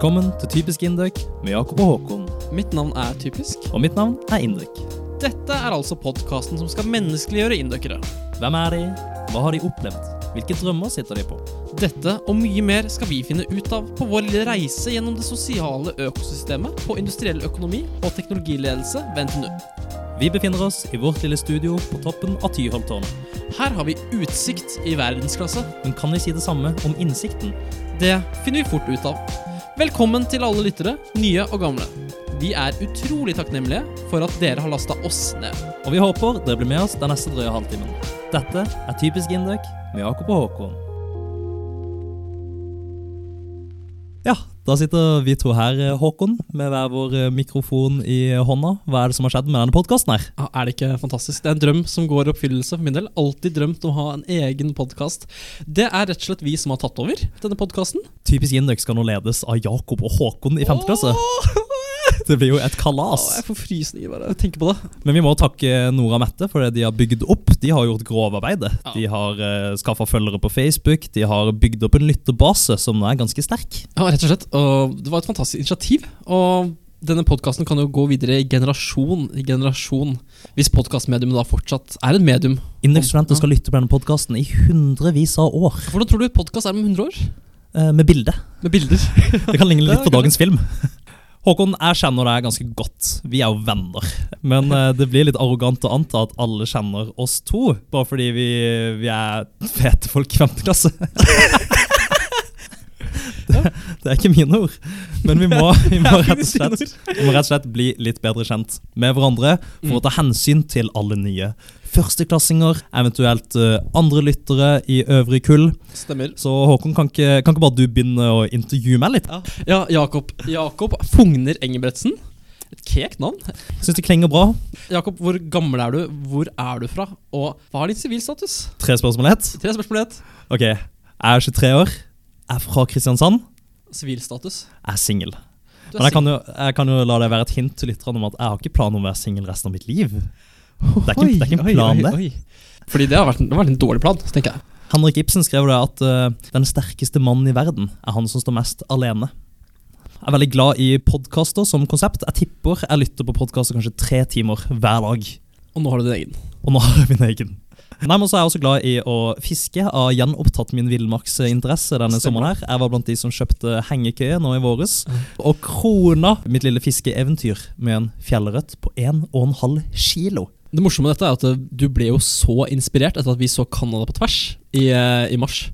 Velkommen til Typisk Indøk med Jakob og Håkon. Mitt navn er Typisk. Og mitt navn er Indøk. Dette er altså podkasten som skal menneskeliggjøre indøkere. Hvem er de? Hva har de opplevd? Hvilke drømmer sitter de på? Dette og mye mer skal vi finne ut av på vår lille reise gjennom det sosiale økosystemet på industriell økonomi og teknologiledelse ved NTNU. Vi befinner oss i vårt lille studio på toppen av Tyholttårnet. Her har vi utsikt i verdensklasse. Men kan vi si det samme om innsikten? Det finner vi fort ut av. Velkommen til alle lyttere, nye og gamle. Vi er utrolig takknemlige for at dere har lasta oss ned. Og vi håper dere blir med oss den neste drøye halvtimen. Dette er Typisk Indek med Jakob og Håkon. Da sitter vi to her, Håkon, med hver vår eh, mikrofon i hånda. Hva er det som har skjedd med denne podkasten her? Ja, er det ikke fantastisk? Det er en drøm som går i oppfyllelse for min del. Alltid drømt om å ha en egen podkast. Det er rett og slett vi som har tatt over denne podkasten. Typisk Indøk skal nå ledes av Jakob og Håkon i femte klasse. Det blir jo et kalas. Jeg får frysninger bare jeg tenker på det. Men vi må takke Nora og Mette for det de har bygd opp. De har gjort grovarbeidet. Ja. De har uh, skaffa følgere på Facebook. De har bygd opp en lytterbase som nå er ganske sterk. Ja, rett og slett. Og det var et fantastisk initiativ. Og denne podkasten kan jo gå videre i generasjon i generasjon. Hvis podkastmediumet da fortsatt er et medium. Indøk-studenter skal lytte på denne podkasten i hundrevis av år. Hvordan tror du podkast er om 100 år? eh, med bilde. Med bilder. Det kan ligne litt på dagens film. Håkon, jeg kjenner deg ganske godt. Vi er jo venner. Men uh, det blir litt arrogant å anta at alle kjenner oss to, bare fordi vi, vi er fete folk i femte klasse. det, er ikke mine ord. Men vi må, vi må, rett og slett, vi må rett og slett bli litt bedre kjent med hverandre for å ta hensyn til alle nye førsteklassinger, eventuelt eh, andre lyttere i øvrig kull. Stemmer. Så Håkon, kan ikke, kan ikke bare du begynne å intervjue meg litt? Ja, Jakob. Jakob Fogner Engebretsen. Et kekt navn. Syns det klinger bra. Jakob, hvor gammel er du? Hvor er du fra? Og hva er din sivilstatus? Tre spørsmål ett. Tre spørsmål ett. Ok, jeg er 23 år, jeg er fra Kristiansand, Sivilstatus. er singel. Men jeg kan, jo, jeg kan jo la det være et hint til lytterne om at jeg har ikke planer om å være singel resten av mitt liv. Det er ikke, det er ikke en plan, det. Fordi det har vært, det har vært en dårlig plan, tenker jeg. Henrik Ibsen skrev det at uh, den sterkeste mannen i verden er han som står mest alene. Jeg er veldig glad i podkaster som konsept. Jeg tipper jeg lytter på podkaster kanskje tre timer hver dag. Og nå har du din egen. Og nå har jeg min egen. Nei, men så er jeg også glad i å fiske. Jeg har gjenopptatt min villmarksinteresse denne sommeren. her. Jeg var blant de som kjøpte hengekøye nå i våres. Og krona mitt lille fiskeeventyr med en fjellørret på 1,5 kilo. Det morsomme med dette er at du ble jo så inspirert etter at vi så Canada på tvers i, eh, i mars.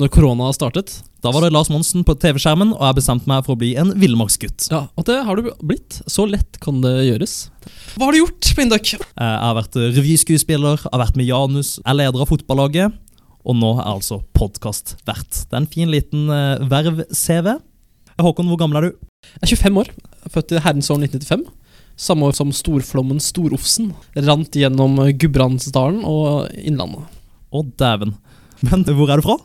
Når korona startet. Da var det Lars Monsen på TV-skjermen, og jeg bestemte meg for å bli en villmarksgutt. Ja, Og det har du blitt. Så lett kan det gjøres. Hva har du gjort på Indøk? Eh, Jeg har vært revyskuespiller, har vært med Janus, er leder av fotballaget, og nå er jeg altså podkastvert. Det er en fin liten eh, verv-CV. Håkon, hvor gammel er du? Jeg er 25 år. Født i herrens år 1995. Samme år som storflommen Storofsen rant gjennom Gudbrandsdalen og Innlandet. Å, dæven. Men hvor er du fra?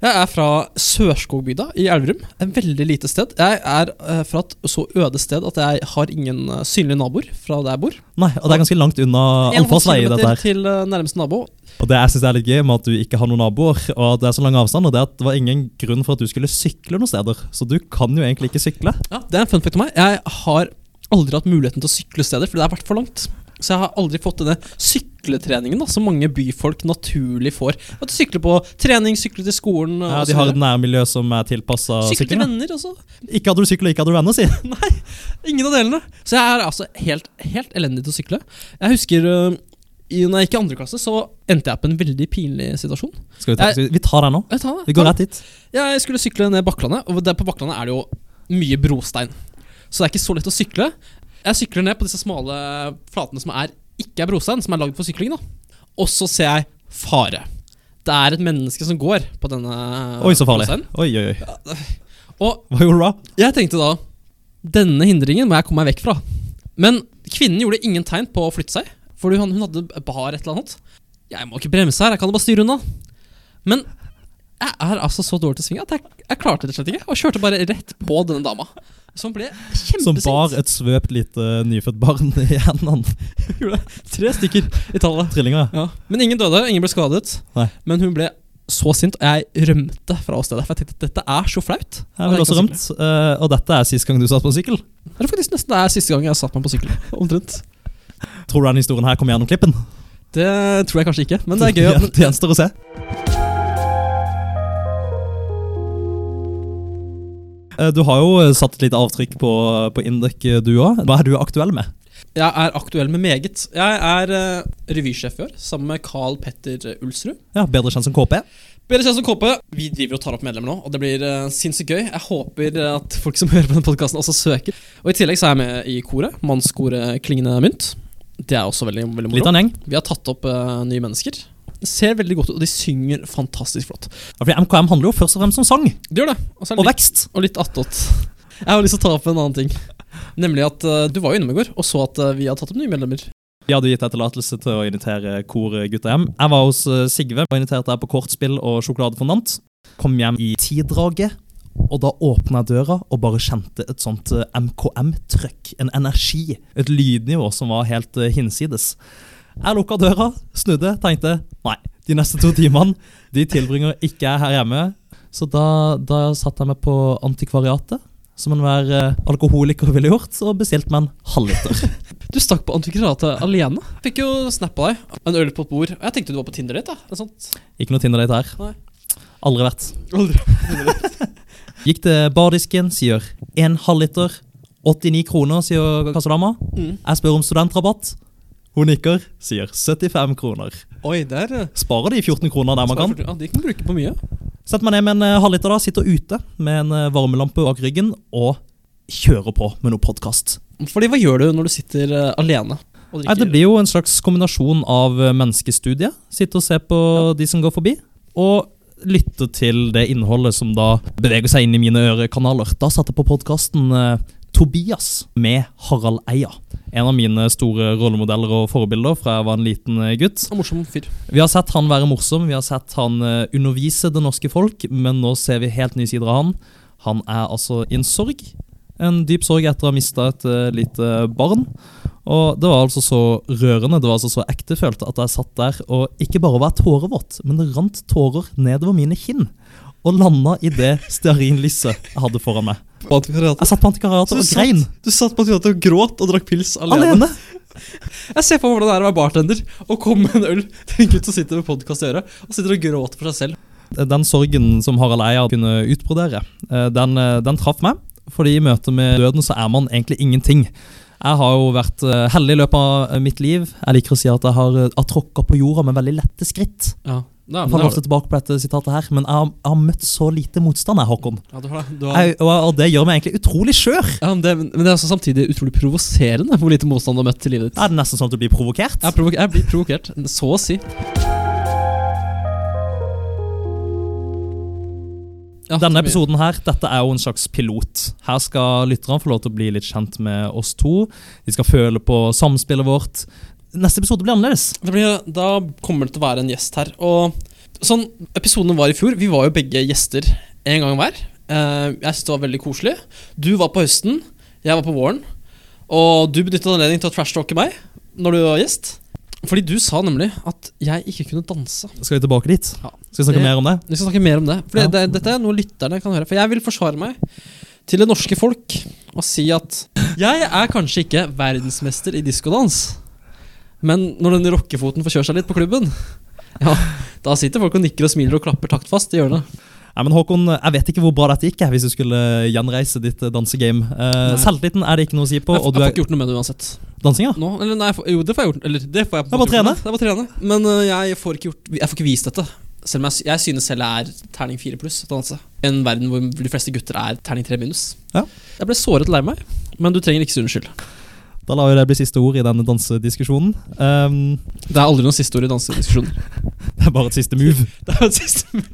Jeg er fra Sørskogbygda i Elverum. Et veldig lite sted. Jeg er eh, fra et så øde sted at jeg har ingen eh, synlige naboer fra der jeg bor. Nei, og det er ganske langt unna En allfartsvei. kilometer dette her. til eh, nærmeste nabo. Og det jeg synes er litt gøy med at du ikke har noen naboer, og at det er så lang avstand, og det er at det var ingen grunn for at du skulle sykle noen steder. Så du kan jo egentlig ikke sykle. Ja, Det er en fun fact om meg. Jeg har aldri hatt muligheten til å sykle steder, for det har vært for langt. Så jeg har aldri fått denne sykletreningen da, som mange byfolk naturlig får. At du sykler på trening, sykler til skolen og Ja, de har et nærmiljø som er tilpassa Sykle til venner også. Ikke hadde du sykla, ikke hadde du venner, si. Nei, ingen av delene. Så jeg er altså helt, helt elendig til å sykle. Jeg husker øh, i, når jeg gikk i andre klasse, så endte jeg på en veldig pinlig situasjon. Skal vi, ta, Jeg- vi tar den nå. Jeg, tar det, Vi går rett dit. Ja, jeg skulle sykle ned Bakklandet, og der på Bakklandet er det jo mye brostein. Så det er ikke så lett å sykle. Jeg sykler ned på disse smale flatene som er ikke er brostein, som er lagd for sykling. da Og så ser jeg fare. Det er et menneske som går på denne Oi, så farlig. brosteinen. Oi, oi, oi. Og Hva gjorde du da? Jeg tenkte da Denne hindringen må jeg komme meg vekk fra Men kvinnen gjorde ingen tegn på å flytte seg Fordi hun, hun hadde bar et eller annet Jeg må ikke bremse her, jeg kan jo bare styre unna Men jeg er altså så dårlig til å svinge At jeg, jeg klarte det slett ikke Og kjørte bare rett på denne dama Som ble kjempesint. Som bar et svøpt lite nyfødt barn i hendene. Tre stykker i tallet Trillinger. ja. Men ingen døde, ingen ble skadet Nei. Men hun ble så sint, og jeg rømte fra åstedet. For jeg tenkte at dette er så flaut. Jeg vil også rømt, eh, og dette er siste gang du satt på sykkel. Det er faktisk nesten det er siste gang jeg har satt meg på sykkel. Omtrent. Tror du denne historien her kommer gjennom klippen? Det tror jeg kanskje ikke, men det er gøy. Det gjenstår å se. Du har jo eh, satt et lite avtrykk på, på Indek, eh, du òg. Hva er du aktuell med? Jeg er aktuell med meget. Jeg er uh, revysjef i år, sammen med Carl Petter Ulsrud. Ja, Bedre kjent som KP. Bedre kjent som KP. Vi driver og tar opp medlemmer nå, og det blir uh, sinnssykt gøy. Jeg håper at folk som hører på denne podkasten, også søker. Og I tillegg så er jeg med i koret. Mannskoret Klingende mynt. Det er også veldig, veldig Litt moro. av en gjeng. Vi har tatt opp uh, nye mennesker. Ser veldig godt ut, og de synger fantastisk flott. Ja, fordi MKM handler jo først og fremst om sang Det gjør det. Og og litt, vekst. og litt attåt. Jeg har lyst til å ta opp en annen ting. Nemlig at uh, du var jo innom i går og så at uh, vi har tatt opp nye medlemmer. De hadde gitt deg tillatelse til å invitere korgutta hjem. Jeg var hos uh, Sigve og inviterte deg på kortspill og sjokoladefondant. Kom hjem i tidraget, og da åpna jeg døra og bare kjente et sånt MKM-trøkk. En energi. Et lydnivå som var helt hinsides. Jeg lukka døra, snudde, tenkte nei, de neste to timene de tilbringer ikke jeg her hjemme. Så da, da satte jeg meg på antikvariatet, som enhver eh, alkoholiker ville gjort, og bestilte meg en halvliter. Du stakk på antikvariatet alene. Fikk jo snap av deg. En øl på et bord. Jeg tenkte du var på Tinder date. da. Ikke noe Tinder-date her. Nei. Aldri vært. Gikk til bardisken, sier en halvliter. 89 kroner, sier kassadama. Mm. Jeg spør om studentrabatt. Hun nikker, sier 75 kroner. Oi, der eh, Sparer de 14 kroner der man kan. Ja, De kan bruke på mye. Setter meg ned med en eh, halvliter, da, sitter ute med en eh, varmelampe bak ryggen og kjører på med noe podkast. Fordi hva gjør du når du sitter eh, alene? Nei, Det blir jo en slags kombinasjon av eh, menneskestudie. Sitte og se på de som går forbi, og lytte til det innholdet som da beveger seg inn i mine ørekanaler. Da satte jeg på podkasten Tobias med Harald Eia. En av mine store rollemodeller og forbilder fra jeg var en liten eh, gutt. En morsom fyr. Vi har sett han være morsom, vi har sett han eh, undervise det norske folk, men nå ser vi helt nye sider av han. Han er altså i en sorg. En dyp sorg etter å ha mista et eh, lite barn. Og det var altså så rørende, det var altså så ektefølt at jeg satt der og ikke bare var tårevåt, men det rant tårer nedover mine kinn. Og landa i det stearinlyset jeg hadde foran meg. Jeg satt på antikvariatet og grein. Du satt på antikvariatet og gråt og drakk pils alene. Alene. Jeg ser på meg hvordan det er å være bartender og komme med en øl til en gutt som sitter med podkast i øret og sitter og gråter for seg selv. Den sorgen som Harald Eia kunne utbrodere, eh, den, eh, den traff meg. Fordi i møte med døden så er man egentlig ingenting. Jeg har jo vært eh, heldig i løpet av mitt liv. Jeg liker å si at jeg har, har tråkka på jorda med veldig lette skritt. Ja, er, Jeg faller ofte tilbake på dette sitatet her, men jeg har, jeg har møtt så lite motstand, Håkon. ja, du har, du har, Jeg, og, og det gjør meg egentlig utrolig skjør. ja, men, det, men det er også samtidig utrolig provoserende hvor lite motstand du har møtt i livet ditt. Er det nesten sånn at du blir provokert? Jeg, provo jeg blir provokert, så å si. Ja, Denne episoden her, dette er jo en slags pilot. Her skal lytterne få lov til å bli litt kjent med oss to. De skal føle på samspillet vårt. Neste episode blir annerledes. Det blir, da kommer det til å være en gjest her. Og sånn episoden var i fjor. Vi var jo begge gjester en gang hver. Eh, jeg synes det var veldig koselig. Du var på høsten, jeg var på våren. Og du benyttet anledningen til å trashtalke meg når du var gjest. Fordi du sa nemlig at jeg ikke kunne danse. Skal vi tilbake dit? Ja. Skal vi snakke Det- mer om det? Vi skal snakke mer om det. For Ja. det, dette er noe lytterne kan høre. For jeg vil forsvare meg til det norske folk og si at jeg er kanskje ikke verdensmester i diskodans, men når den rockefoten får kjøre seg litt på klubben, ja, da sitter folk og nikker og smiler og klapper taktfast i hjørnet. Nei, men Håkon, jeg vet ikke hvor bra dette gikk hvis du skulle gjenreise ditt eh, dansegame. Uh. Selvtilliten er det ikke noe å si på. Jeg, jeg får ikke gjort noe med det uansett. dansinga? Nå, eller nei, jeg får, jo, det får jeg gjort. Eller det får jeg er bare trene. Jeg Det bare trene. Men uh, jeg får ikke gjort Jeg får ikke vist dette. Selv om jeg, jeg synes selv jeg er terning fire pluss. En verden hvor de fleste gutter er terning tre minus. Ja. Jeg ble såret lei meg, men du trenger ikke si unnskyld. Da lar jo det bli siste ord i denne dansediskusjonen. Um, Det er aldri noen siste ord i dansediskusjoner. det er bare et siste move. Det er et siste move.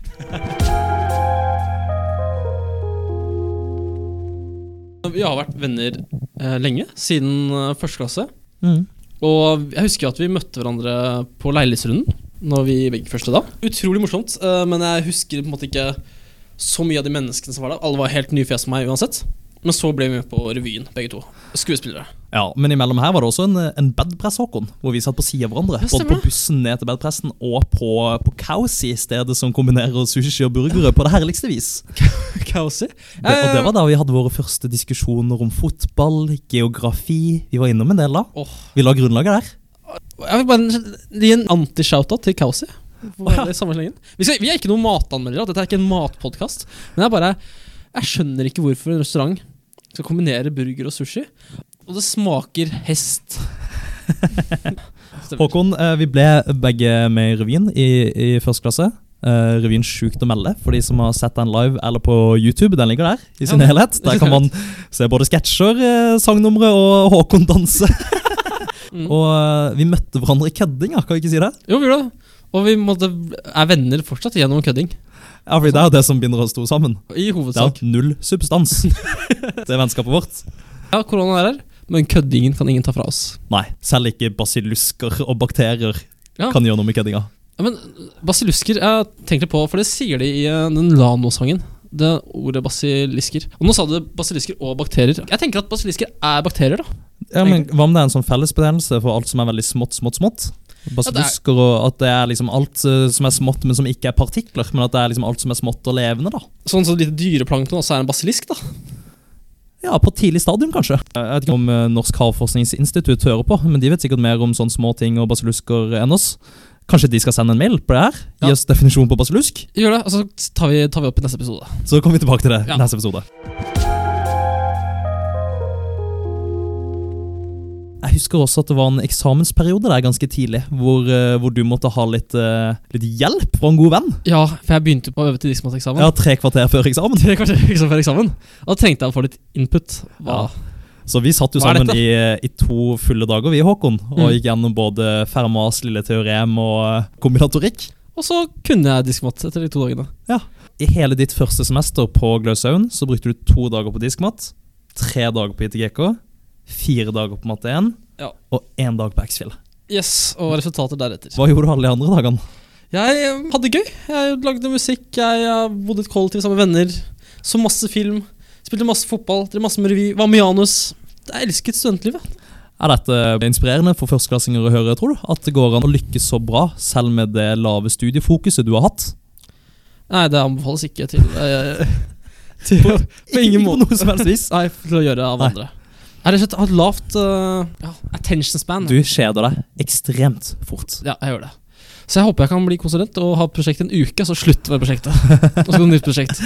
Vi har vært venner eh, lenge, siden eh, første klasse. Mm. Og jeg husker at vi møtte hverandre på leilighetsrunden Når vi gikk første da. Utrolig morsomt, eh, men jeg husker på en måte ikke så mye av de menneskene som var der. Alle var helt nye fjes for meg uansett. Men så ble vi med på revyen, begge to. Skuespillere. Ja, Men imellom her var det også en, en bedpress, Håkon. Hvor vi satt på sida av hverandre. Både på bussen ned til bedpressen og på, på Kausi, stedet som kombinerer sushi og burgere på det herligste vis. Kausi? Det, og det var da vi hadde våre første diskusjoner om fotball, geografi. Vi var innom en del da. Vi la grunnlaget der. Jeg vil bare gi en anti-shoutout til Kausi. Ja. Vi, skal, vi er ikke noen matanmeldere, dette er ikke en matpodkast. Men jeg bare Jeg skjønner ikke hvorfor en restaurant skal kombinere burger og sushi. Og det smaker hest. Håkon, eh, vi ble begge med i revyen i, i første klasse. Uh, revyen Sjukt å melde, for de som har sett den live eller på YouTube. Den ligger der i sin Ja, helhet. Der kan man se både sketsjer, eh, sangnumre og Håkon danse. Mm. Og uh, vi møtte hverandre i kødding, kan vi ikke si det? Jo, vi gjorde det. Og vi måtte, er venner fortsatt gjennom kødding. Ja, fordi det er jo det som binder oss to sammen. I hovedsak. Det er null substans. det er vennskapet vårt. Ja, korona er her, men køddingen kan ingen ta fra oss. Nei, selv ikke basillusker og bakterier Ja. kan gjøre noe med køddinga. Ja, men basilusker Jeg tenkte på, for det sier de i eh, den Lano-sangen. Det ordet basilisker. Og nå sa du basilisker og bakterier. Jeg tenker at basilisker er bakterier, da. Ja, men Hva om det er en sånn fellesbetegnelse for alt som er veldig smått, smått, smått? Basillusker og at det er liksom alt eh, som er smått, men som ikke er partikler. Men at det er liksom alt som er smått og levende, da. Sånn som lite dyreplankton også er en basilisk, da. Ja, på tidlig stadium, kanskje. Jeg vet ikke om eh, Norsk havforskningsinstitutt hører på, men de vet sikkert mer om sånne små ting og basillusker enn oss. Kanskje de skal sende en mail på det her? Gi Ja. oss definisjon på basillusk? Gjør det, og så tar vi, tar vi opp i neste episode. Så kommer vi tilbake til det Ja. i neste episode. Jeg husker også at det var en eksamensperiode der ganske tidlig, hvor, eh, hvor du måtte ha litt, eh, litt hjelp fra en god venn. Ja, for jeg begynte på å øve til diskmateksamen. Ja, Tre kvarter før eksamen. Tre kvarter før eksamen. Og da trengte jeg å få litt input. Hva? Så vi satt jo sammen i, i to fulle dager, vi, Håkon, og Mm. gikk gjennom både Fermas lille teorem og eh, kombinatorikk. Og så kunne jeg diskmat etter de to dagene. Ja. I hele ditt første semester på Gløshaugen så brukte du to dager på diskmat, tre dager på ITGK, fire dager på matte 1 Ja. og én dag på X-Fill. Yes, og resultatet deretter. Hva gjorde du alle de andre dagene? Jeg eh, hadde gøy. Jeg lagde musikk, jeg eh, bodde i et kollektiv sammen med venner. Så masse film. Spilte masse fotball, drev masse med revy. Var med Janus. Jeg elsket studentlivet. Er dette inspirerende for førsteklassinger å høre, tror du? At det går an å lykkes så bra, selv med det lave studiefokuset du har hatt? Nei, det anbefales ikke til, eh, til på, ingen måte. på noe som helst vis. Nei, til å gjøre av Nei. andre. Jeg har ikke hatt lavt uh, ja, attention span. Du kjeder deg ekstremt fort. Ja, jeg gjør det. Så jeg håper jeg kan bli konsulent og ha prosjekt en uke, så slutte med prosjektet. Og så nytt prosjekt.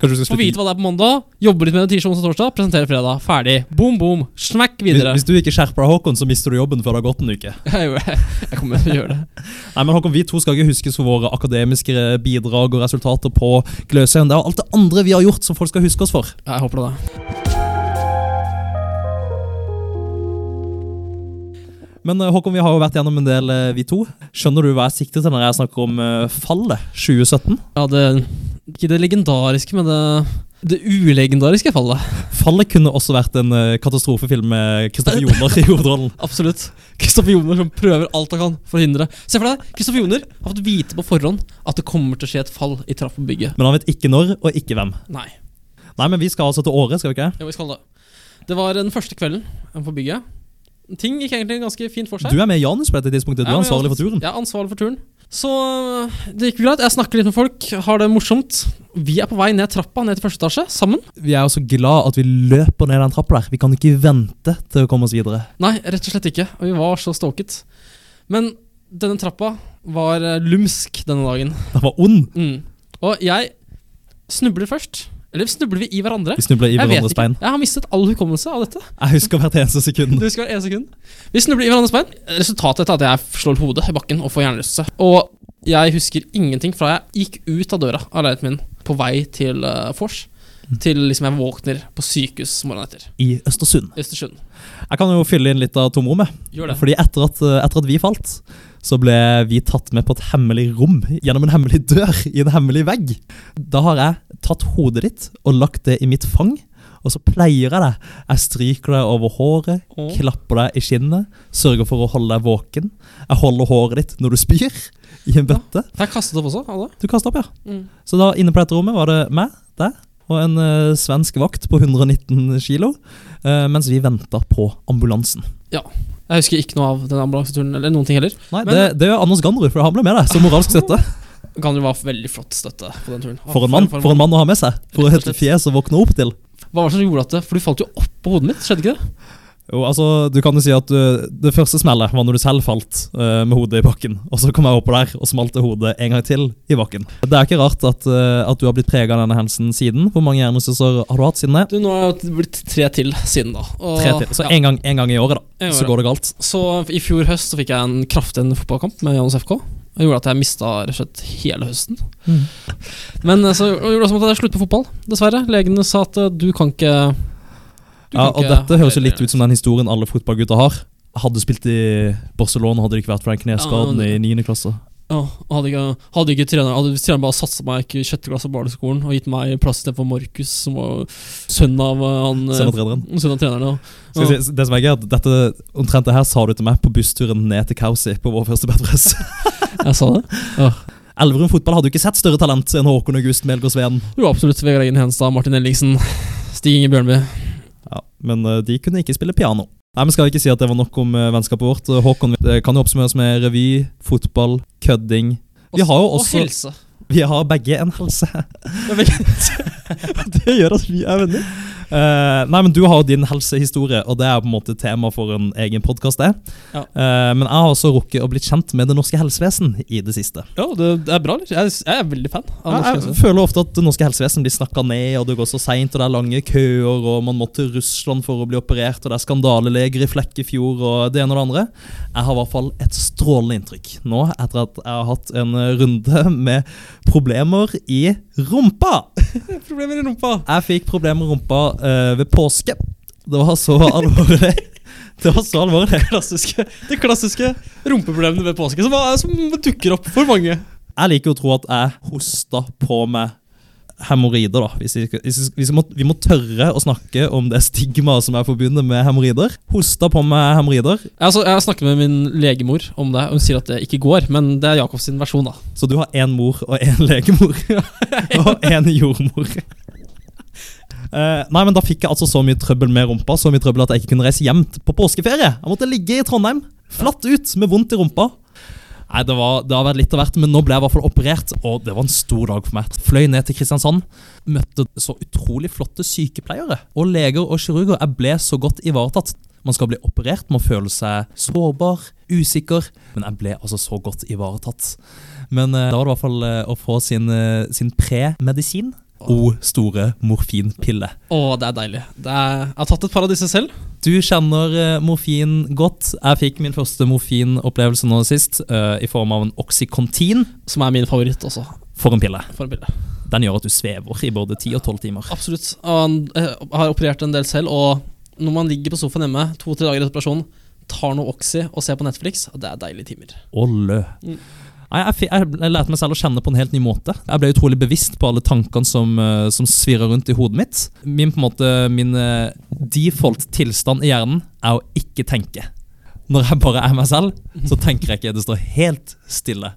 Kanskje Få vite hva det er på mandag, jobbe litt med det tirsdag, onsdag, torsdag, presentere fredag. Ferdig. Boom, boom. Smack videre. hvis du ikke skjerper deg, Håkon, så mister du jobben før det har gått en uke. Jeg, jeg kommer til å gjøre det. Nei, men Håkon, Vi to skal ikke huskes for våre akademiske bidrag og resultater på Gløshaugen. Det er alt det andre vi har gjort som folk skal huske oss for. Jeg håper det. Men eh, Håkon, vi har jo vært gjennom en del, eh, vi to. Skjønner du hva jeg sikter til når jeg snakker om eh, fallet 2017? Ja, det Ikke det legendariske, men det, det ulegendariske fallet. Fallet kunne også vært en katastrofefilm med Kristoffer Joner i hovedrollen. Absolutt. Kristoffer Joner som prøver alt han kan for å hindre. Se for deg, Kristoffer Joner har fått vite på forhånd at det kommer til å skje et fall i trappebygget. Men han vet ikke når, og ikke hvem. Nei. Nei, men vi skal altså til Åre, skal vi ikke? Jo, vi skal det. Det var den første kvelden på bygget. Ting gikk egentlig ganske fint for seg. Du er med Janus på dette tidspunktet. Du er ansvarlig for turen. Jeg er ansvarlig for turen. Så øh, det gikk greit. Jeg snakker litt med folk, har det morsomt. Vi er på vei ned trappa, ned til første etasje, sammen. Vi er jo så glad at vi løper ned den trappa der. Vi kan ikke vente til å komme oss videre. Nei, rett og slett ikke. Og vi var så stalket. Men denne trappa var øh, lumsk denne dagen. Den var ond. Mm. Og jeg snubler først. Eller snubler vi i hverandre? Vi snubler i hverandres bein. Jeg har mistet all hukommelse av dette. Jeg husker hvert eneste sekund. Du husker hvert eneste sekund. Vi snubler i hverandres bein. Resultatet er at jeg slår hodet i bakken og får hjernerystelse. Og jeg husker ingenting fra jeg gikk ut av døra av leiligheten min på vei til uh, Fors. Til liksom jeg våkner på sykehus morgenen etter. I Østersund. Østersund. Jeg kan jo fylle inn litt av tomrommet. Gjør det. Fordi etter at, etter at vi falt, så ble vi tatt med på et hemmelig rom gjennom en hemmelig dør i en hemmelig vegg. Da har jeg tatt hodet ditt og lagt det i mitt fang, og så pleier jeg deg. Jeg stryker deg over håret, Åh. klapper deg i skinnet, sørger for å holde deg våken. Jeg holder håret ditt når du spyr, i en bøtte. Jeg kastet opp også. Alle. Du kastet opp, ja. Mm. Så da inne på dette rommet var det meg, deg og en uh, svensk vakt på 119 kilo, uh, mens vi venta på ambulansen. Jeg husker ikke noe av den ambulanseturen eller noen ting heller. Nei, Men- det, det gjør Anders Ganderud, for han ble med deg som moralsk støtte. Gandrud var veldig flott støtte på den turen. For en mann for en mann å ha med seg. For et fjes å våkne opp til. Hva var det som gjorde at det For du falt jo opp på hodet mitt, skjedde ikke det? Jo, altså, du kan jo si at uh, Det første smellet var når du selv falt uh, med hodet i bakken. Og så kom jeg oppå der og smalte hodet en gang til i bakken. Det er ikke rart at, uh, at du har blitt prega av denne hendelsen siden. Hvor mange hjernerystelser har du hatt siden det? Du, Nå har jeg blitt tre til siden da. Og, Tre til. Så ja, en gang, en gang i året, da. Så går det galt. så i fjor høst så fikk jeg en kraftig fotballkamp med Janus FK. Det gjorde at jeg mista rett hele høsten. Men eh, så gjorde det også at jeg sluttet på fotball, dessverre. Legene sa at du kan ikke Ja, og dette høres jo litt ut som den historien alle fotballgutter har. Hadde spilt i Barcelona, hadde det ikke vært for den kneskaden Ja, i 9. klasse. Ja, hadde ikke, hadde ikke trener Hadde treneren bare satsa meg ikke i sjette klasse på barneskolen og gitt meg plass istedenfor Markus, som var sønn av eh, han eh, Sønn av treneren. Sønn av treneren. Ja. Skal si, det som er gøy, dette, omtrent det her sa du til meg på bussturen ned til Kausi på vår første bedpress. Jeg sa det? Ja. Elverum fotball hadde jo ikke sett større talent enn Håkon August Melgaard Sveen. Jo, absolutt. Vegard Eggen Henstad, Martin Ellingsen, Stig Inge Bjørnby. Ja, men eh, de kunne ikke spille piano. Nei, men Skal ikke si at det var nok om eh, vennskapet vårt? Eh, Håkon kan jo oppsummeres med revy, fotball, kødding. Vi har jo Og helse. Vi har begge en helse. Det gjør at vi er venner. Eh, nei, men Du har jo din helsehistorie, og det er på en måte tema for en egen podkast. Ja. men jeg har også rukket å bli kjent med det norske helsevesen i det siste. Ja, det, er bra. Jeg, jeg er veldig fan av norsk Jeg, helse. jeg føler ofte at det norske helsevesen blir snakka ned, og det går så seint, og det er lange køer, og man må til Russland for å bli operert, og det er skandaleleger i Flekkefjord, og det ene og det andre. Jeg har i hvert fall et strålende inntrykk nå, etter at jeg har hatt en runde med problemer i rumpa. Problemer i rumpa. Jeg fikk problemer med rumpa eh, ved påske. Det var så alvorlig. Det var så alvorlig. Klassiske, det klassiske rumpeproblemene ved påske som, var, som dukker opp for mange. Jeg liker å tro at jeg hosta på meg hemoroider, da. Hvis vi, hvis vi, hvis vi, må, vi må tørre å snakke om det stigmaet som er forbundet med hemoroider. Hosta på meg hemoroider. Jeg, altså, jeg har snakket med min legemor om det, og hun sier at det ikke går. Men det er Jakobs versjon, da. Så du har én mor og én legemor. og én jordmor. Eh, nei, men Da fikk jeg altså så mye trøbbel med rumpa Så mye trøbbel at jeg ikke kunne reise hjem på påskeferie. Jeg måtte ligge i Trondheim, flatt ut, med vondt i rumpa. Nei, det, var, det har vært litt av hvert, men nå ble jeg i hvert fall operert, og det var en stor dag for meg. Fløy ned til Kristiansand, møtte så utrolig flotte sykepleiere og leger og kirurger. Jeg ble så godt ivaretatt. Man skal bli operert, man føler seg sårbar, usikker, men jeg ble altså så godt ivaretatt. Men eh, da var det i hvert fall eh, å få sin, eh, sin pre-medisin. O store morfinpille. Å, det er deilig. Det er, jeg har tatt et par av disse selv. Du kjenner eh, morfin godt. Jeg fikk min første morfinopplevelse nå sist uh, i form av en Oxycontin Som er min favoritt også. for en pille. For en pille. Den gjør at du svever i både 10 og 12 timer. Absolutt. Og han, eh, har operert en del selv, og når man ligger på sofaen hjemme to-tre dager etter operasjonen, tar noe Oxy og ser på Netflix, det er deilige timer. Olle. Mm. Jeg, jeg, jeg lærte meg selv å kjenne på en helt ny måte. Jeg ble utrolig bevisst på alle tankene som, uh, som svirrer rundt i hodet mitt. Min, på en måte, min eh, default tilstand i hjernen er å ikke tenke. Når jeg bare er meg selv, så tenker jeg ikke. Det står helt stille.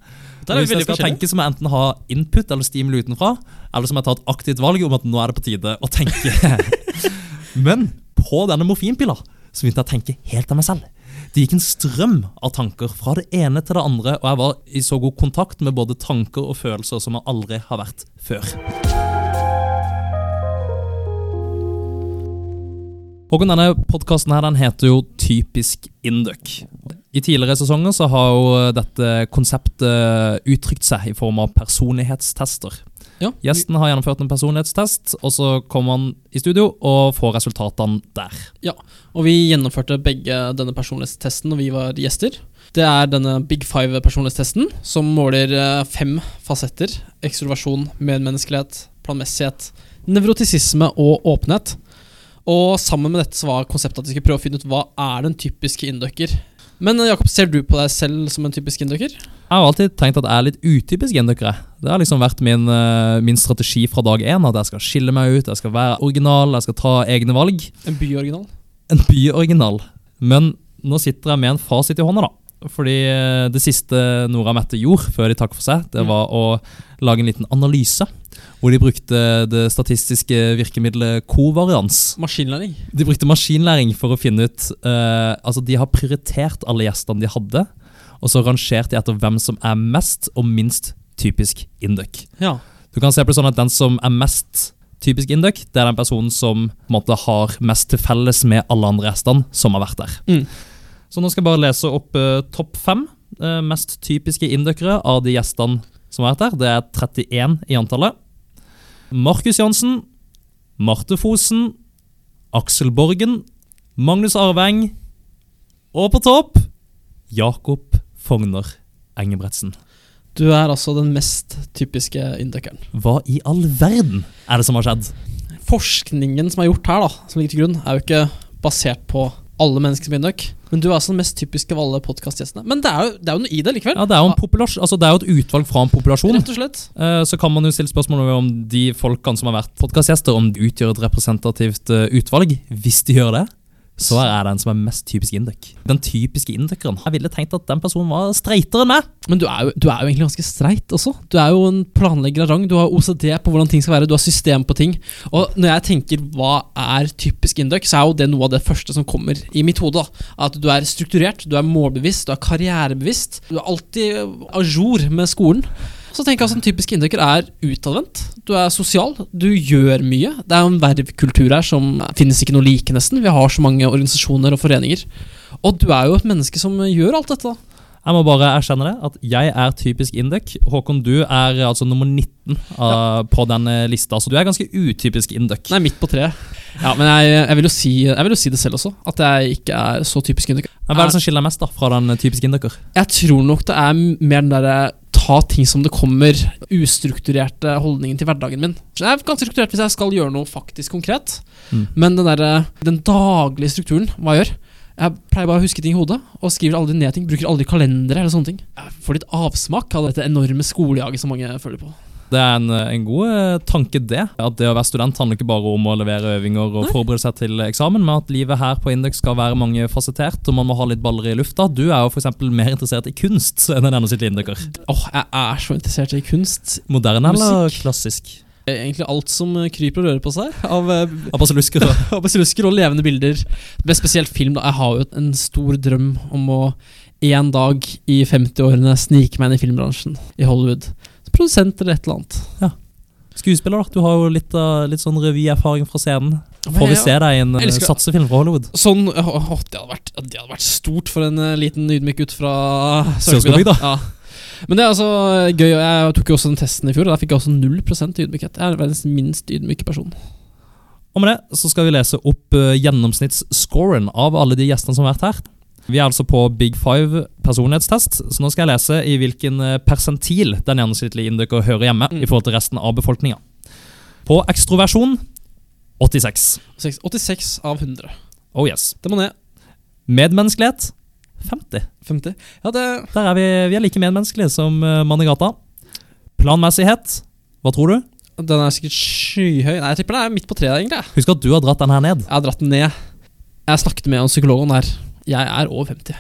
Hvis jeg skal tenke, så må jeg enten ha input eller stimuli utenfra, eller så må jeg ta et aktivt valg om at nå er det på tide å tenke. Men på denne morfinpilla så begynte jeg å tenke helt av meg selv. Det gikk en strøm av tanker fra det ene til det andre, og jeg var i så god kontakt med både tanker og følelser som jeg aldri har vært før. Håkon, denne podkasten den heter jo Typisk Induc. I tidligere sesonger så har jo dette konseptet uttrykt seg i form av personlighetstester. Ja, Gjesten har gjennomført en personlighetstest, og så kommer han i studio og får resultatene der. Ja, Og vi gjennomførte begge denne personlighetstesten når vi var gjester. Det er denne Big Five-personlighetstesten, som måler eh, fem fasetter. Ekstroversjon, medmenneskelighet, planmessighet, nevrotisisme og åpenhet. Og sammen med dette så var konseptet at vi skulle prøve å finne ut hva er den typiske inducker. Men eh, Jakob, ser du på deg selv som en typisk inducker? Jeg har alltid tenkt at jeg er litt utypisk inducker. Det har liksom vært min, eh, min strategi fra dag én. At jeg skal skille meg ut, jeg skal være original, jeg skal ta egne valg. En byoriginal? En byoriginal. Men nå sitter jeg med en fasit i hånda, da. Fordi eh, det siste Nora og Mette gjorde før de takket for seg, det Mm. var å lage en liten analyse. Hvor de brukte det statistiske virkemidlet kovarians. Maskinlæring. De brukte maskinlæring for å finne ut uh, Altså, de har prioritert alle gjestene de hadde, og så rangert de etter hvem som er mest og minst typisk induc. Ja. Du kan se på det sånn at den som er mest typisk induc, det er den personen som måte har mest til felles med alle andre gjestene som har vært der. Mm. Så nå skal jeg bare lese opp uh, topp fem uh, mest typiske inndøkkere av de gjestene som har vært der. Det er 31 i antallet. Markus Jansen, Marte Fosen, Aksel Borgen, Magnus Arveng og på topp Jakob Fogner Engebretsen. Du er altså den mest typiske inndøkkeren. Hva i all verden er det som har skjedd? Forskningen som er gjort her, da, som ligger til grunn, er jo ikke basert på alle mennesker som induck. Men du er altså den mest typiske av alle podkastgjestene. Men det er, jo, det er jo noe i det likevel. Ja, Det er jo en altså det er jo et utvalg fra en populasjon. Rett og slett. Eh, Så kan man jo stille spørsmål om de folkene som har vært podkastgjester, om de utgjør et representativt eh, utvalg. Hvis de gjør det, så er den som er mest typisk induc. Den typiske indukeren. Jeg ville tenkt at den personen var streitere enn meg. Men du er, jo, du er jo egentlig ganske streit også. Du er jo en planlegger av rang. Du har OCD på hvordan ting skal være, du har system på ting. Og når jeg tenker hva er typisk induc, så er jo det noe av det første som kommer i mitt hode. At du er strukturert, du er målbevisst, du er karrierebevisst. Du er alltid a jour med skolen. Så tenker jeg at en typisk inducer er utadvendt. Du er sosial, du gjør mye. Det er en vervkultur her som finnes ikke noe like, nesten. Vi har så mange organisasjoner og foreninger. Og du er jo et menneske som gjør alt dette. da. Jeg må bare erkjenne det, at jeg er typisk Indek. Håkon, du er altså nummer 19 av- på den eh, lista, så du er ganske utypisk Indek. Nei, midt på treet. Ja, men jeg, jeg, vil si, jeg vil jo si det selv også, at jeg ikke er så typisk inducer. Hva er det som skiller deg mest da fra den eh, typiske Indeker? Jeg tror nok det er mer den derre ta ting som det kommer, ustrukturerte holdningen til hverdagen min. Jeg er ganske strukturert hvis jeg skal gjøre noe faktisk konkret, Mm. men den, der, den daglige strukturen, hva jeg gjør Jeg pleier bare å huske ting i hodet, og skriver aldri ned ting. Bruker aldri kalendere eller sånne ting. Jeg får litt avsmak av dette enorme skolejaget som mange føler på. Det er en, en god eh, tanke, det. At det å være student handler ikke bare om å levere øvinger og Nei. forberede seg til eksamen, men at livet her på Indeks skal være mangefasettert, og man må ha litt baller i lufta. Du er jo f.eks. mer interessert i kunst enn en gjennomsnittlig indeker. Åh, jeg er så interessert i kunst. Moderne eller klassisk? Egentlig alt som kryper og rører på seg av eh, og og og levende bilder. Men spesielt film. da Jeg har jo en stor drøm om å en dag i 50-årene snike meg inn i filmbransjen i Hollywood. Produsent eller et eller annet. skuespiller, da. Du har jo litt, uh, litt sånn revyerfaring fra scenen. Får vi se deg i en eh, Elsker- satsefilm fra Hollywood? Sånn, å, å, det, hadde vært, det hadde vært stort for en uh, liten ydmyk gutt fra Sørskogbygda. Ja. Men det er altså gøy. Jeg tok jo også den testen i fjor, og der fikk jeg også 0 ydmykhet. Jeg er verdens minst ydmyke person. Og med det så skal vi lese opp uh, gjennomsnittsscoren av alle de gjestene som har vært her. Vi er altså på Big Five personlighetstest, så nå skal jeg lese i hvilken eh, persentil den gjennomsnittlige indiker hører hjemme Mm. i forhold til resten av befolkninga. På ekstroversjon 86. 86 av 100. Oh yes. Det må ned. Medmenneskelighet 50. 50. Ja, det Der er vi, vi er like medmenneskelige som uh, mann i gata. Planmessighet, hva tror du? Den er sikkert skyhøy. Nei, jeg tipper den er midt på treet, egentlig. Husk at du har dratt den her ned. Jeg har dratt den ned. Jeg snakket med en psykolog om det her. Jeg er over 50.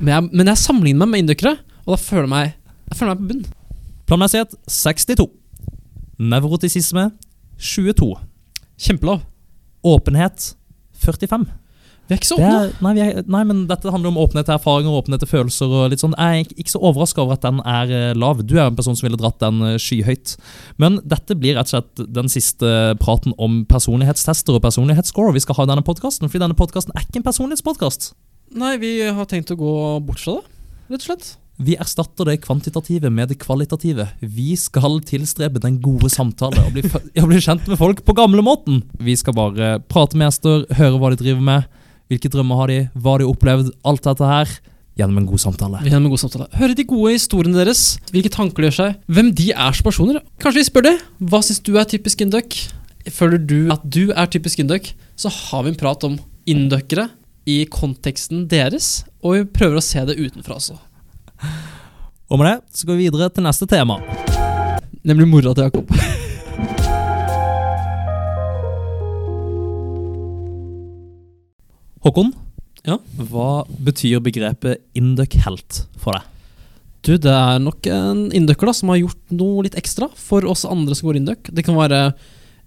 Men jeg, men jeg sammenligner meg med indukkere, og da føler jeg meg Jeg føler meg på bunn. Planmessighet 62. Nevrotisisme 22. Kjempelav. Åpenhet 45. Vi er ikke så åpne. er, nei, er, nei, men dette handler om åpenhet til erfaringer og åpenhet til følelser. og litt sånn. Jeg er ikke- så overraska over at den er eh, lav. Du er en person som ville dratt den eh, skyhøyt. Men dette blir rett og slett den siste praten om personlighetstester og personlighetsscore vi skal ha i denne podkasten. Fordi denne podkasten er ikke en personlighetspodkast. Nei, vi har tenkt å gå bort fra det, rett og slett. Vi erstatter det kvantitative med det kvalitative. Vi skal tilstrebe den gode samtale og bli, og bli kjent med folk på gamlemåten. Vi skal bare prate med gjester, høre hva de driver med, hvilke drømmer har de, hva de har opplevd, alt dette her, gjennom en god samtale. Gjennom en god samtale. Høre de gode historiene deres, hvilke tanker de gjør seg, hvem de er som personer. Kanskje vi spør det. Hva syns du er typisk induck? Føler du at du er typisk induck? Så har vi en prat om induckere i konteksten deres, og vi prøver å se det utenfra også. Og med det så går vi videre til neste tema. Nemlig mora til Jakob. Håkon, Ja. Hva betyr begrepet Induc-helt for deg? Du, det er nok en inducker da som har gjort noe litt ekstra for oss andre som går induc. Det kan være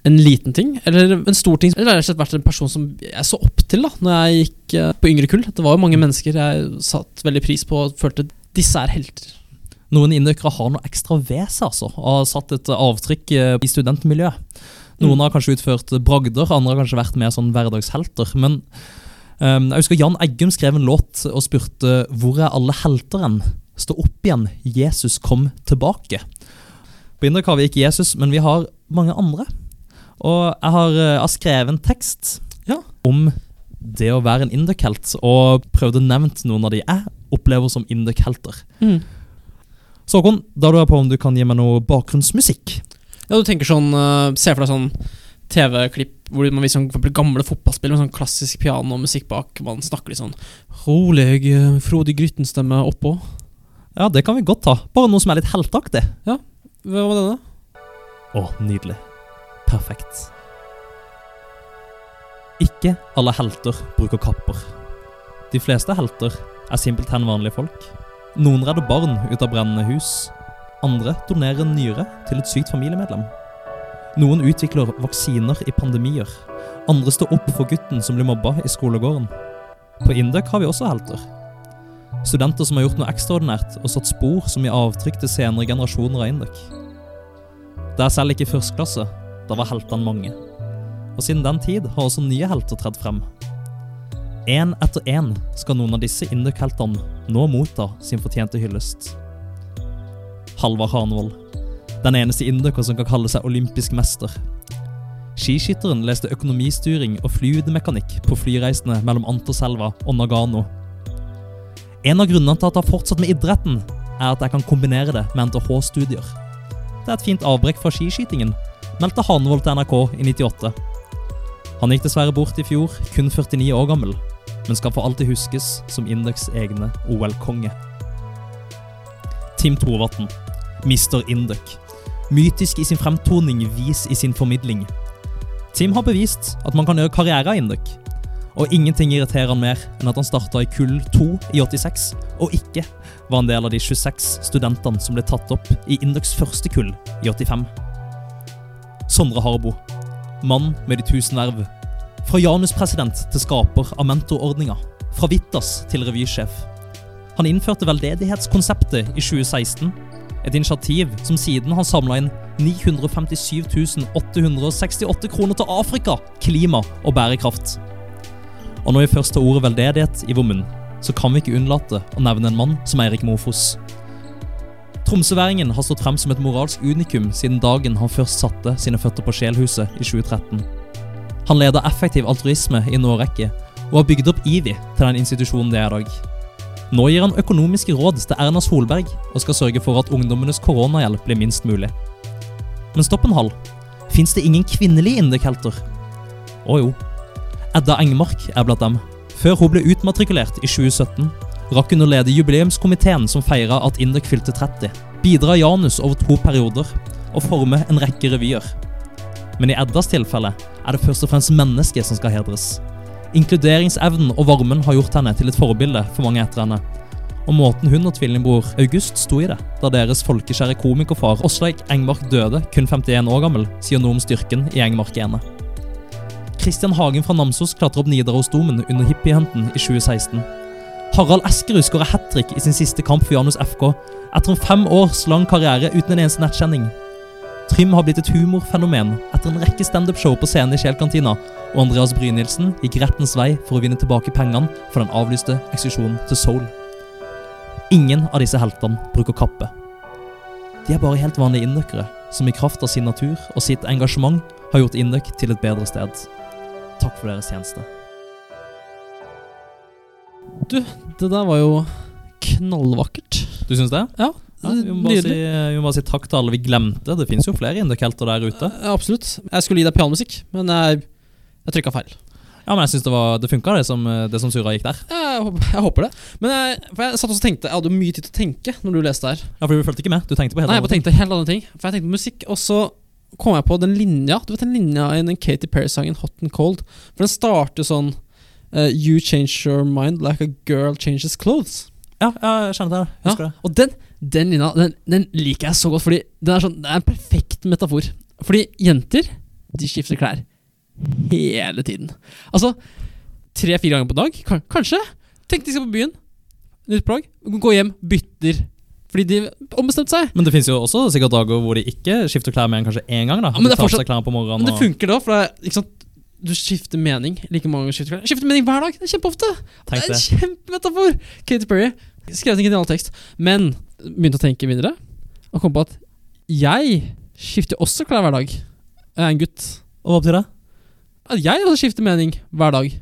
en liten ting, eller en stor ting. Eller rett og slett vært en person som jeg så opp til da Når jeg gikk eh, på yngre kull. Det var jo mange mennesker jeg satte veldig pris på og følte disse er helter. Noen indøkere har noe ekstra ved seg, altså, og har satt et avtrykk eh, i studentmiljøet. Noen Mm. har kanskje utført bragder, andre har kanskje vært mer sånn hverdagshelter. Men um, jeg husker Jan Eggum skrev en låt og spurte 'Hvor er alle helteren?' Stå opp igjen, Jesus kom tilbake. På Indøk har vi ikke Jesus, men vi har mange andre. Og jeg har, eh, jeg har skrevet en tekst Ja. om det å være en Indøk-helt, og prøvde å nevne noen av de jeg opplever som Indøk-helter. Så Håkon, da lurer jeg på om du kan gi meg noe bakgrunnsmusikk? Ja, du tenker sånn uh, Se for deg sånn TV-klipp hvor man viser sånn, gamle fotballspill med sånn klassisk piano og musikk bak. Man snakker litt sånn rolig, uh, frodig Grytten-stemme oppå. Ja, det kan vi godt ta. Bare noe som er litt heltaktig. Hva var denne? Å, nydelig. Perfekt. Ikke alle helter bruker kapper. De fleste helter er simpelthen vanlige folk. Noen redder barn ut av brennende hus. Andre donerer en nyre til et sykt familiemedlem. Noen utvikler vaksiner i pandemier. Andre står opp for gutten som blir mobba i skolegården. På Indøk har vi også helter. Studenter som har gjort noe ekstraordinært og satt spor som gir avtrykk til senere generasjoner av Indøk. Det er selv ikke i første klasse. Da var heltene mange. Og siden den tid har også nye helter tredd frem. Én etter én skal noen av disse Induk-heltene nå motta sin fortjente hyllest. Halvard Hanvold. Den eneste induker som kan kalle seg olympisk mester. Skiskytteren leste økonomistyring og flyudemekanikk på flyreisene mellom Anterselva og Nagano. En av grunnene til at jeg har fortsatt med idretten, er at jeg kan kombinere det med NTH-studier. Det er et fint avbrekk fra skiskytingen, meldte Hanevold til NRK i 98. Han gikk dessverre bort i fjor, kun 49 år gammel, men skal for alltid huskes som Indeks egne OL-konge. Tim Thorvatn, Mr. Indøk. Mytisk i sin fremtoning, vis i sin formidling. Tim har bevist at man kan gjøre karriere av Indøk. Og ingenting irriterer han mer enn at han starta i kull 2 i 86, og ikke var en del av de 26 studentene som ble tatt opp i Indøks første kull i 85. Sondre Harbo, mann med de tusen verv. Fra Janus-president til skaper av mentorordninga. Fra Vittas til revysjef. Han innførte veldedighetskonseptet i 2016. Et initiativ som siden har samla inn 957 868 kroner til Afrika, klima og bærekraft. Og når vi først har ordet veldedighet i vår munn, så kan vi ikke unnlate å nevne en mann som Eirik Mofos. Tromsøværingen har stått frem som et moralsk unikum siden dagen han først satte sine føtter på Sjelhuset i 2013. Han leder effektiv altruisme i en årrekke, og har bygd opp IVI til den institusjonen det er i dag. Nå gir han økonomiske råd til Erna Solberg, og skal sørge for at ungdommenes koronahjelp blir minst mulig. Men stopp en hal. Fins det ingen kvinnelige Indek-helter? Å jo. Edda Engmark er blant dem. Før hun ble utmatrikulert i 2017, rakk hun å lede jubileumskomiteen som feira at Indek fylte 30, bidra Janus over to perioder og forme en rekke revyer. Men i Eddas tilfelle er det først og fremst mennesket som skal hedres. Inkluderingsevnen og varmen har gjort henne til et forbilde for mange etter henne. Og måten hun og tvillingbror August sto i det, da deres folkeskjære komikerfar Åsleik Engmark døde, kun 51 år gammel, sier noe om styrken i Engmark-genet. Kristian Hagen fra Namsos klatrer opp Nidarosdomen under hippiehunten i 2016. Harald Eskerud skåra hat trick i sin siste kamp for Janus FK etter en fem års lang karriere uten en eneste nettkjenning. Trym har blitt et humorfenomen etter en rekke standup-show på scenen i Kjelkantina, og Andreas Brynildsen gikk rettens vei for å vinne tilbake pengene for den avlyste eksklusjonen til Soul. Ingen av disse heltene bruker kappe. De er bare helt vanlige indøkere som i kraft av sin natur og sitt engasjement har gjort Indøk til et bedre sted. Takk for deres tjeneste. Du, det der var jo knallvakkert. Du syns det? Ja, Ja, vi, må si, nydelig. vi må bare si takk til alle vi glemte. Det fins jo flere Indøk-helter der ute. Ja, absolutt. Jeg skulle gi deg pianomusikk, men jeg, jeg trykka feil. Ja, men jeg syns det, var- det funka, det som, det som surra gikk der. Jeg, jeg håper det. Men jeg, for jeg satt også og tenkte Jeg hadde mye tid til å tenke når du leste her. Ja, for du fulgte ikke med? Du tenkte på helt Nei, jeg bare tenkte helt andre ting. For jeg tenkte på musikk, og så kom jeg på den linja Du vet den linja i den Katy Perry-sangen Hot and Cold? For den starter sånn eh, You change your mind like a girl changes clothes. Ja, ja, jeg kjenner det. Ja, Husker det. og den, den linja den, den liker jeg så godt, fordi den er sånn, det er en perfekt metafor. Fordi jenter de skifter klær hele tiden. Altså tre-fire ganger på dag, kanskje. Tenk de skal på byen, nytt plagg, gå hjem, bytter. Fordi de ombestemte seg. Men det finnes jo også sikkert dager hvor de ikke skifter klær mer enn kanskje én gang. da Ja, men De det fortsatt- på morgenen Men det funker da, for det er, ikke sant? Du skifter mening like mange. Skifter, klær. skifter mening hver dag! Det er kjempeofte! Det er en kjempemetafor! Katy Perry skrev en genial tekst, men begynte å tenke videre og kom på at jeg skifter også klær hver dag. Jeg er en gutt. Og hva betyr det? At jeg også skifter mening hver dag.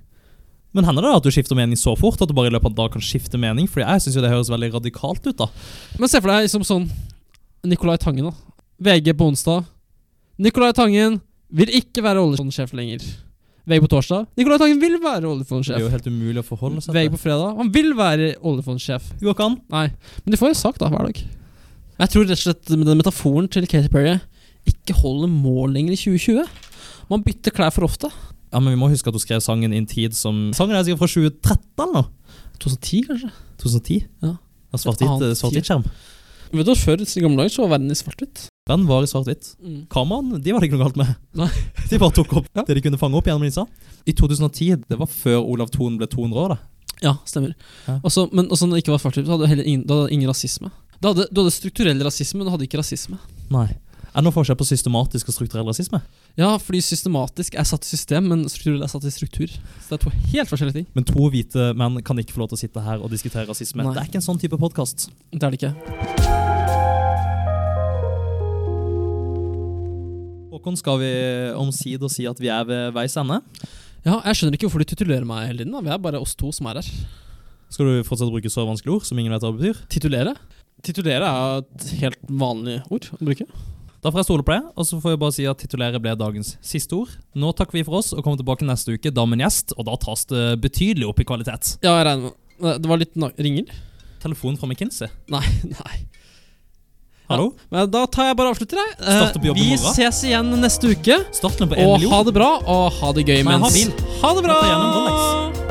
Men hender det at du skifter mening så fort at du bare i løpet av en dag kan skifte mening? Fordi jeg syns det høres veldig radikalt ut. da Men se for deg som sånn Nicolai Tangen, da. VG på onsdag. Nicolai Tangen vil ikke være oljefondsjef lenger. VG på torsdag. Nicolai Tangen vil være Det er jo helt umulig å forholde seg til. på fredag. Han vil være oljefondsjef. Det går ikke an. Nei, men de får en sak da hver dag. Jeg tror rett og slett den metaforen til Katy Perry ikke holder mål lenger i 2020. Man bytter klær for ofte. Ja, Men vi må huske at du skrev sangen i en tid som Sangen er sikkert fra 2013 eller noe? 2010, kanskje? 2010? Ja. Svart-hvitt-skjerm. svart. Vet du, Før i gamle dager så var verden i svart-hvitt. Den var i svart-hvitt. Kameraene de var det ikke noe galt med. Nei. De bare tok opp Ja. det de kunne fange opp gjennom linsa. I 2010, det var før Olav Thon ble 200 år. da Ja, stemmer. Ja. Også, men også når det ikke var svart-hvitt, hadde du heller ingen, ingen rasisme. Hadde, du hadde strukturell rasisme, men du hadde ikke rasisme. Nei Er det noen forskjell på systematisk og strukturell rasisme? Ja, fordi systematisk er satt i system, men strukturell er satt i struktur. Så det er to helt forskjellige ting. Men to hvite menn kan ikke få lov til å sitte her og diskutere rasisme. Nei. Det er ikke en sånn type podkast. Det er det ikke. Håkon, skal vi omsider si at vi er ved veis ende? Ja, Jeg skjønner ikke hvorfor du titulerer meg hele tiden. da Vi er bare oss to som er her. Skal du fortsatt bruke så vanskelige ord som ingen vet hva det betyr? Titulere? Titulere er et helt vanlig ord å bruke. Da får jeg stole på det, og så får jeg bare si at titulere ble dagens siste ord. Nå takker vi for oss og kommer tilbake neste uke, da med en gjest, og da tas det betydelig opp i kvalitet. Ja, jeg regner med Det var litt ringer? Telefon fra McKinsey. Nei, nei. Hallo? Men da tar jeg bare avslutter, jeg. Eh, vi ses igjen neste uke. Og ha det bra, og ha det gøy mens. Ha det bra!